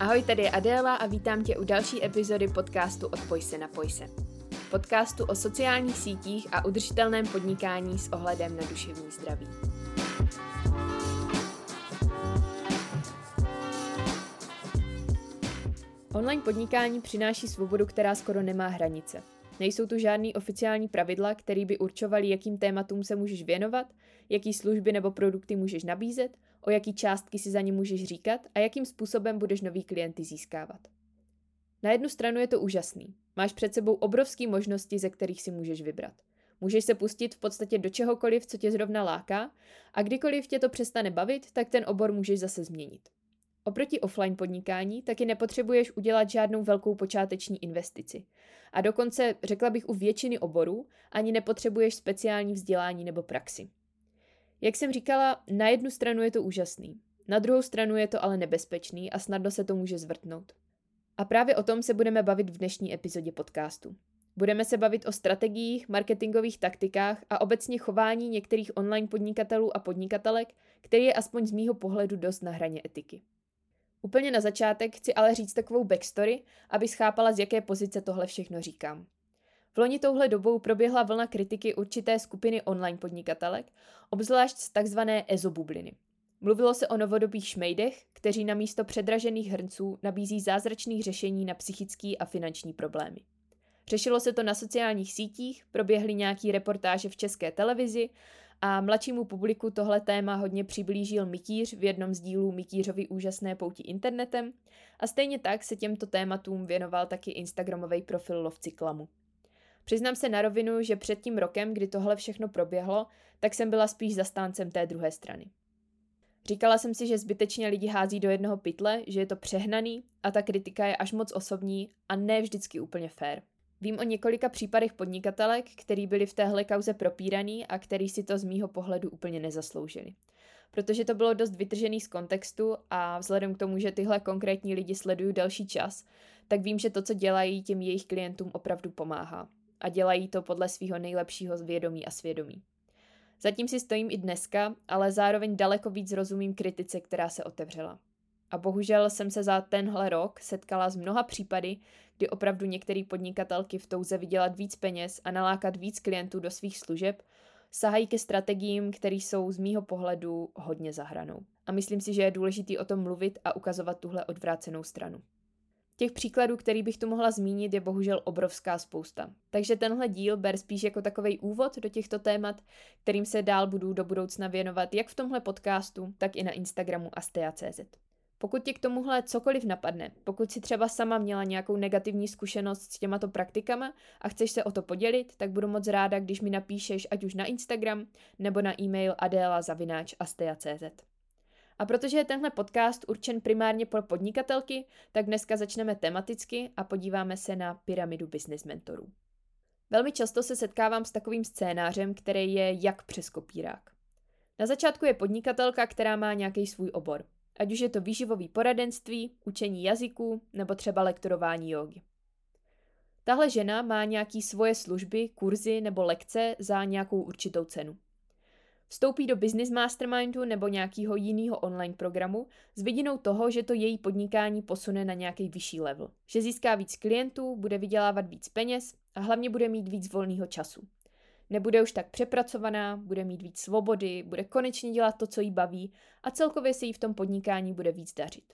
Ahoj, tady je Adéla a vítám tě u další epizody podcastu Odpoj se na se. Podcastu o sociálních sítích a udržitelném podnikání s ohledem na duševní zdraví. Online podnikání přináší svobodu, která skoro nemá hranice. Nejsou tu žádný oficiální pravidla, které by určovaly, jakým tématům se můžeš věnovat, jaký služby nebo produkty můžeš nabízet, o jaký částky si za ně můžeš říkat a jakým způsobem budeš nový klienty získávat. Na jednu stranu je to úžasný. Máš před sebou obrovské možnosti, ze kterých si můžeš vybrat. Můžeš se pustit v podstatě do čehokoliv, co tě zrovna láká, a kdykoliv tě to přestane bavit, tak ten obor můžeš zase změnit. Oproti offline podnikání taky nepotřebuješ udělat žádnou velkou počáteční investici. A dokonce, řekla bych u většiny oborů, ani nepotřebuješ speciální vzdělání nebo praxi. Jak jsem říkala, na jednu stranu je to úžasný, na druhou stranu je to ale nebezpečný a snadno se to může zvrtnout. A právě o tom se budeme bavit v dnešní epizodě podcastu. Budeme se bavit o strategiích, marketingových taktikách a obecně chování některých online podnikatelů a podnikatelek, který je aspoň z mýho pohledu dost na hraně etiky. Úplně na začátek chci ale říct takovou backstory, aby schápala, z jaké pozice tohle všechno říkám. V loni touhle dobou proběhla vlna kritiky určité skupiny online podnikatelek, obzvlášť z tzv. ezobubliny. Mluvilo se o novodobých šmejdech, kteří na místo předražených hrnců nabízí zázračných řešení na psychické a finanční problémy. Řešilo se to na sociálních sítích, proběhly nějaký reportáže v české televizi a mladšímu publiku tohle téma hodně přiblížil Mytíř v jednom z dílů Mytířovy úžasné pouti internetem a stejně tak se těmto tématům věnoval taky Instagramový profil Lovci klamu. Přiznám se na rovinu, že před tím rokem, kdy tohle všechno proběhlo, tak jsem byla spíš zastáncem té druhé strany. Říkala jsem si, že zbytečně lidi hází do jednoho pytle, že je to přehnaný a ta kritika je až moc osobní a ne vždycky úplně fair. Vím o několika případech podnikatelek, který byli v téhle kauze propíraný a který si to z mýho pohledu úplně nezasloužili. Protože to bylo dost vytržený z kontextu a vzhledem k tomu, že tyhle konkrétní lidi sledují další čas, tak vím, že to, co dělají těm jejich klientům opravdu pomáhá. A dělají to podle svého nejlepšího vědomí a svědomí. Zatím si stojím i dneska, ale zároveň daleko víc rozumím kritice, která se otevřela. A bohužel jsem se za tenhle rok setkala s mnoha případy, kdy opravdu některé podnikatelky v touze vydělat víc peněz a nalákat víc klientů do svých služeb sahají ke strategiím, které jsou z mýho pohledu hodně zahranou. A myslím si, že je důležité o tom mluvit a ukazovat tuhle odvrácenou stranu. Těch příkladů, který bych tu mohla zmínit, je bohužel obrovská spousta. Takže tenhle díl ber spíš jako takový úvod do těchto témat, kterým se dál budu do budoucna věnovat jak v tomhle podcastu, tak i na Instagramu astea.cz. Pokud ti k tomuhle cokoliv napadne, pokud si třeba sama měla nějakou negativní zkušenost s těmato praktikama a chceš se o to podělit, tak budu moc ráda, když mi napíšeš ať už na Instagram nebo na e-mail adela.astea.cz. A protože je tenhle podcast určen primárně pro podnikatelky, tak dneska začneme tematicky a podíváme se na pyramidu business mentorů. Velmi často se setkávám s takovým scénářem, který je jak přes kopírák. Na začátku je podnikatelka, která má nějaký svůj obor. Ať už je to výživový poradenství, učení jazyků nebo třeba lektorování jogy. Tahle žena má nějaký svoje služby, kurzy nebo lekce za nějakou určitou cenu. Vstoupí do Business Mastermindu nebo nějakého jiného online programu s vidinou toho, že to její podnikání posune na nějaký vyšší level. Že získá víc klientů, bude vydělávat víc peněz a hlavně bude mít víc volného času. Nebude už tak přepracovaná, bude mít víc svobody, bude konečně dělat to, co jí baví a celkově se jí v tom podnikání bude víc dařit.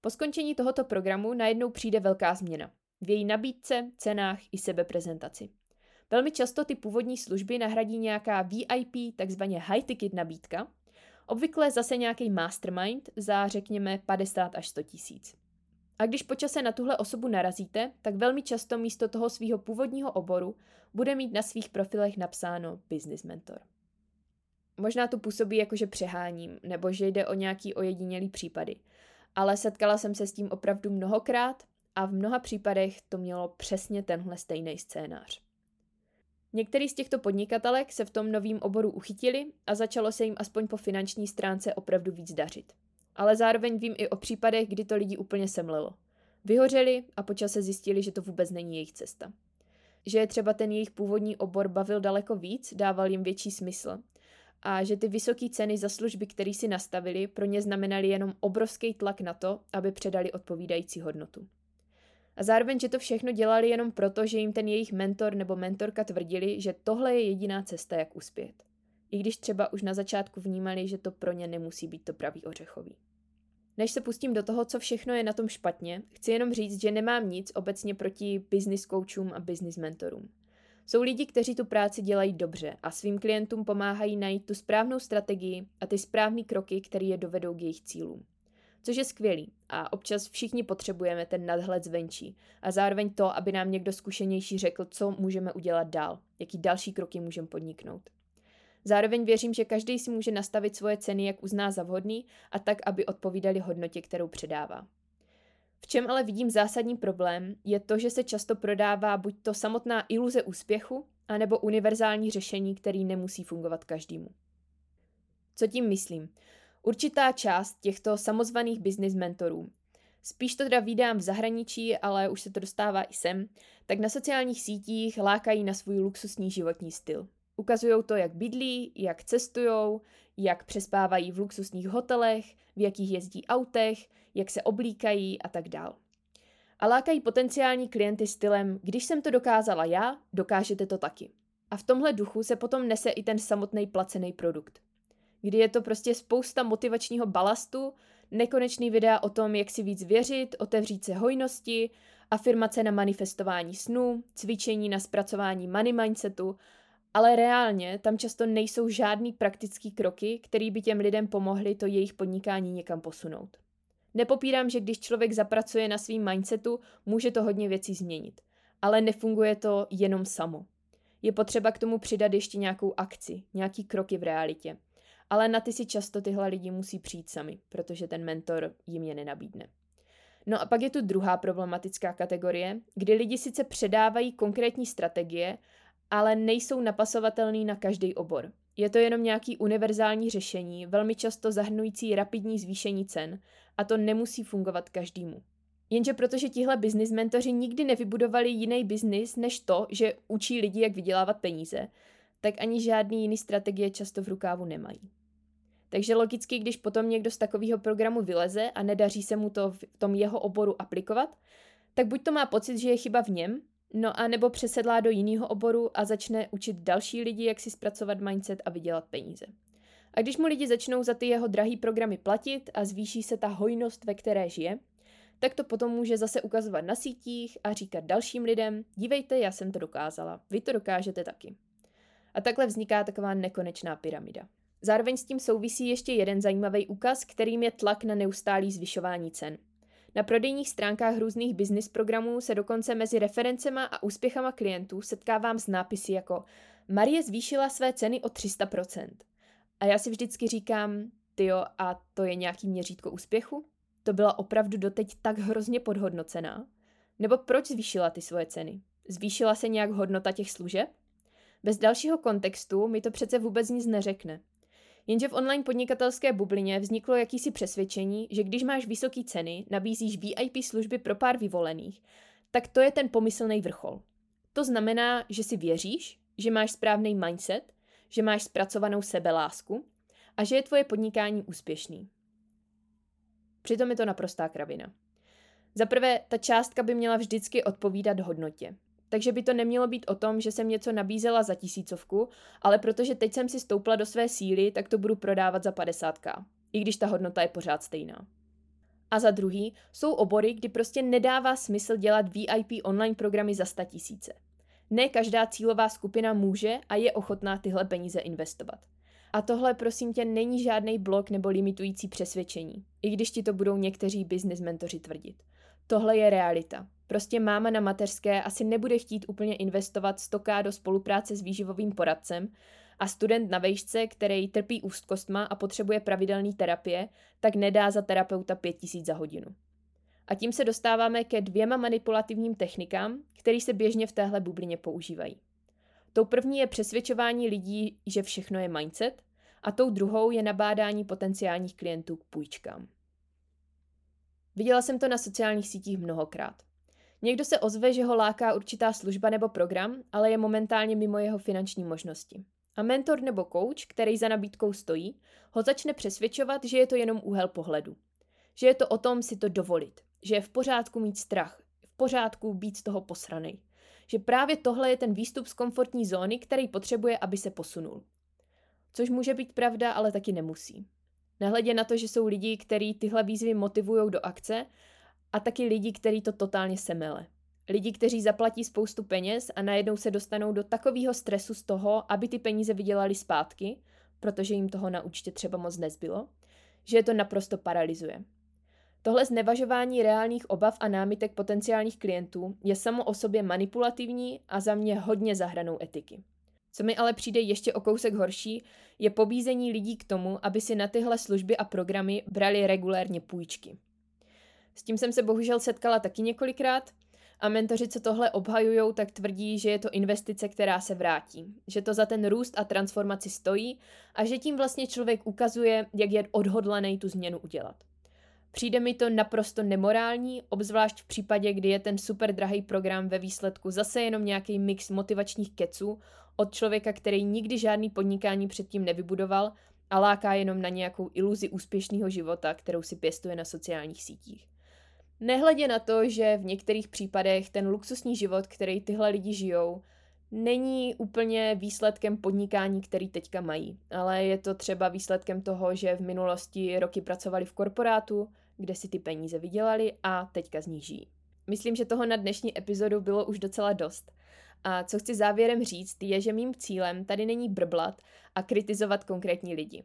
Po skončení tohoto programu najednou přijde velká změna. V její nabídce, cenách i sebeprezentaci. Velmi často ty původní služby nahradí nějaká VIP, takzvaně high ticket nabídka, obvykle zase nějaký mastermind za řekněme 50 až 100 tisíc. A když počase na tuhle osobu narazíte, tak velmi často místo toho svého původního oboru bude mít na svých profilech napsáno business mentor. Možná to působí jako, že přeháním, nebo že jde o nějaký ojedinělý případy, ale setkala jsem se s tím opravdu mnohokrát a v mnoha případech to mělo přesně tenhle stejný scénář. Některý z těchto podnikatelek se v tom novém oboru uchytili a začalo se jim aspoň po finanční stránce opravdu víc dařit. Ale zároveň vím i o případech, kdy to lidi úplně semlelo. Vyhořeli a počase zjistili, že to vůbec není jejich cesta. Že je třeba ten jejich původní obor bavil daleko víc, dával jim větší smysl. a že ty vysoké ceny za služby, které si nastavili, pro ně znamenaly jenom obrovský tlak na to, aby předali odpovídající hodnotu. A zároveň, že to všechno dělali jenom proto, že jim ten jejich mentor nebo mentorka tvrdili, že tohle je jediná cesta, jak uspět. I když třeba už na začátku vnímali, že to pro ně nemusí být to pravý ořechový. Než se pustím do toho, co všechno je na tom špatně, chci jenom říct, že nemám nic obecně proti business coachům a business mentorům. Jsou lidi, kteří tu práci dělají dobře a svým klientům pomáhají najít tu správnou strategii a ty správné kroky, které je dovedou k jejich cílům. Což je skvělý a občas všichni potřebujeme ten nadhled zvenčí a zároveň to, aby nám někdo zkušenější řekl, co můžeme udělat dál, jaký další kroky můžeme podniknout. Zároveň věřím, že každý si může nastavit svoje ceny, jak uzná za vhodný a tak, aby odpovídali hodnotě, kterou předává. V čem ale vidím zásadní problém, je to, že se často prodává buď to samotná iluze úspěchu, anebo univerzální řešení, který nemusí fungovat každému. Co tím myslím? Určitá část těchto samozvaných business mentorů, spíš to teda vydám v zahraničí, ale už se to dostává i sem, tak na sociálních sítích lákají na svůj luxusní životní styl. Ukazují to, jak bydlí, jak cestují, jak přespávají v luxusních hotelech, v jakých jezdí autech, jak se oblíkají a tak dál. A lákají potenciální klienty stylem, když jsem to dokázala já, dokážete to taky. A v tomhle duchu se potom nese i ten samotný placený produkt. Kdy je to prostě spousta motivačního balastu, nekonečný videa o tom, jak si víc věřit, otevřít se hojnosti, afirmace na manifestování snů, cvičení na zpracování money mindsetu ale reálně tam často nejsou žádný praktický kroky, které by těm lidem pomohly to jejich podnikání někam posunout. Nepopírám, že když člověk zapracuje na svým mindsetu, může to hodně věcí změnit. Ale nefunguje to jenom samo. Je potřeba k tomu přidat ještě nějakou akci, nějaký kroky v realitě. Ale na ty si často tyhle lidi musí přijít sami, protože ten mentor jim je nenabídne. No a pak je tu druhá problematická kategorie, kdy lidi sice předávají konkrétní strategie, ale nejsou napasovatelný na každý obor. Je to jenom nějaký univerzální řešení, velmi často zahrnující rapidní zvýšení cen a to nemusí fungovat každému. Jenže protože tihle business mentoři nikdy nevybudovali jiný biznis než to, že učí lidi, jak vydělávat peníze, tak ani žádný jiný strategie často v rukávu nemají. Takže logicky, když potom někdo z takového programu vyleze a nedaří se mu to v tom jeho oboru aplikovat, tak buď to má pocit, že je chyba v něm, No a nebo přesedlá do jiného oboru a začne učit další lidi, jak si zpracovat mindset a vydělat peníze. A když mu lidi začnou za ty jeho drahý programy platit a zvýší se ta hojnost, ve které žije, tak to potom může zase ukazovat na sítích a říkat dalším lidem, dívejte, já jsem to dokázala, vy to dokážete taky. A takhle vzniká taková nekonečná pyramida. Zároveň s tím souvisí ještě jeden zajímavý úkaz, kterým je tlak na neustálý zvyšování cen. Na prodejních stránkách různých business programů se dokonce mezi referencema a úspěchama klientů setkávám s nápisy jako Marie zvýšila své ceny o 300%. A já si vždycky říkám, tyjo, a to je nějaký měřítko úspěchu? To byla opravdu doteď tak hrozně podhodnocená? Nebo proč zvýšila ty svoje ceny? Zvýšila se nějak hodnota těch služeb? Bez dalšího kontextu mi to přece vůbec nic neřekne. Jenže v online podnikatelské bublině vzniklo jakýsi přesvědčení, že když máš vysoké ceny, nabízíš VIP služby pro pár vyvolených, tak to je ten pomyslný vrchol. To znamená, že si věříš, že máš správný mindset, že máš zpracovanou sebelásku a že je tvoje podnikání úspěšný. Přitom je to naprostá kravina. Za prvé, ta částka by měla vždycky odpovídat hodnotě. Takže by to nemělo být o tom, že jsem něco nabízela za tisícovku, ale protože teď jsem si stoupla do své síly, tak to budu prodávat za 50k, i když ta hodnota je pořád stejná. A za druhý, jsou obory, kdy prostě nedává smysl dělat VIP online programy za 100 tisíce. Ne každá cílová skupina může a je ochotná tyhle peníze investovat. A tohle prosím tě není žádný blok nebo limitující přesvědčení, i když ti to budou někteří business mentoři tvrdit. Tohle je realita. Prostě máma na mateřské asi nebude chtít úplně investovat stoká do spolupráce s výživovým poradcem a student na vejšce, který trpí úzkostma a potřebuje pravidelný terapie, tak nedá za terapeuta 5000 za hodinu. A tím se dostáváme ke dvěma manipulativním technikám, které se běžně v téhle bublině používají. Tou první je přesvědčování lidí, že všechno je mindset, a tou druhou je nabádání potenciálních klientů k půjčkám. Viděla jsem to na sociálních sítích mnohokrát. Někdo se ozve, že ho láká určitá služba nebo program, ale je momentálně mimo jeho finanční možnosti. A mentor nebo coach, který za nabídkou stojí, ho začne přesvědčovat, že je to jenom úhel pohledu. Že je to o tom si to dovolit. Že je v pořádku mít strach. V pořádku být z toho posranej. Že právě tohle je ten výstup z komfortní zóny, který potřebuje, aby se posunul. Což může být pravda, ale taky nemusí. Nehledě na to, že jsou lidi, kteří tyhle výzvy motivují do akce a taky lidi, kteří to totálně semele. Lidi, kteří zaplatí spoustu peněz a najednou se dostanou do takového stresu z toho, aby ty peníze vydělali zpátky, protože jim toho na účtě třeba moc nezbylo, že je to naprosto paralyzuje. Tohle znevažování reálných obav a námitek potenciálních klientů je samo o sobě manipulativní a za mě hodně zahranou etiky. Co mi ale přijde ještě o kousek horší, je pobízení lidí k tomu, aby si na tyhle služby a programy brali regulérně půjčky. S tím jsem se bohužel setkala taky několikrát a mentoři, co tohle obhajují, tak tvrdí, že je to investice, která se vrátí. Že to za ten růst a transformaci stojí a že tím vlastně člověk ukazuje, jak je odhodlaný tu změnu udělat. Přijde mi to naprosto nemorální, obzvlášť v případě, kdy je ten super drahý program ve výsledku zase jenom nějaký mix motivačních keců od člověka, který nikdy žádný podnikání předtím nevybudoval a láká jenom na nějakou iluzi úspěšného života, kterou si pěstuje na sociálních sítích. Nehledě na to, že v některých případech ten luxusní život, který tyhle lidi žijou, není úplně výsledkem podnikání, který teďka mají, ale je to třeba výsledkem toho, že v minulosti roky pracovali v korporátu, kde si ty peníze vydělali a teďka z nich žijí. Myslím, že toho na dnešní epizodu bylo už docela dost. A co chci závěrem říct, je, že mým cílem tady není brblat a kritizovat konkrétní lidi.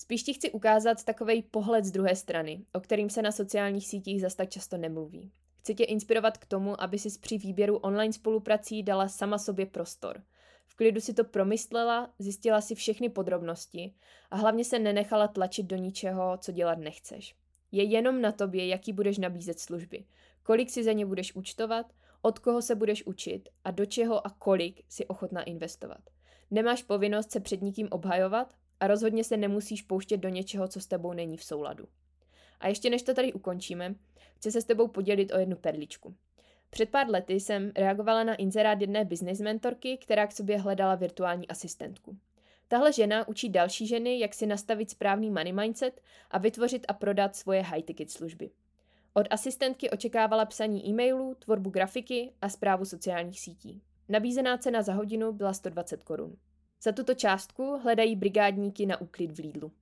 Spíš ti chci ukázat takový pohled z druhé strany, o kterým se na sociálních sítích zas tak často nemluví. Chci tě inspirovat k tomu, aby si při výběru online spoluprací dala sama sobě prostor. V klidu si to promyslela, zjistila si všechny podrobnosti a hlavně se nenechala tlačit do ničeho, co dělat nechceš. Je jenom na tobě, jaký budeš nabízet služby, kolik si za ně budeš účtovat, od koho se budeš učit a do čeho a kolik si ochotná investovat. Nemáš povinnost se před nikým obhajovat a rozhodně se nemusíš pouštět do něčeho, co s tebou není v souladu. A ještě než to tady ukončíme, chci se s tebou podělit o jednu perličku. Před pár lety jsem reagovala na inzerát jedné business mentorky, která k sobě hledala virtuální asistentku. Tahle žena učí další ženy, jak si nastavit správný money mindset a vytvořit a prodat svoje high-ticket služby. Od asistentky očekávala psaní e-mailů, tvorbu grafiky a zprávu sociálních sítí. Nabízená cena za hodinu byla 120 korun. Za tuto částku hledají brigádníky na úklid v Lidlu.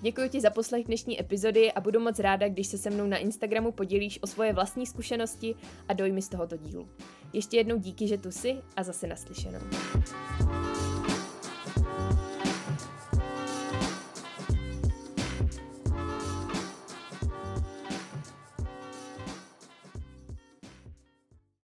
Děkuji ti za poslech dnešní epizody a budu moc ráda, když se se mnou na Instagramu podělíš o svoje vlastní zkušenosti a dojmy z tohoto dílu. Ještě jednou díky, že tu jsi a zase naslyšenou.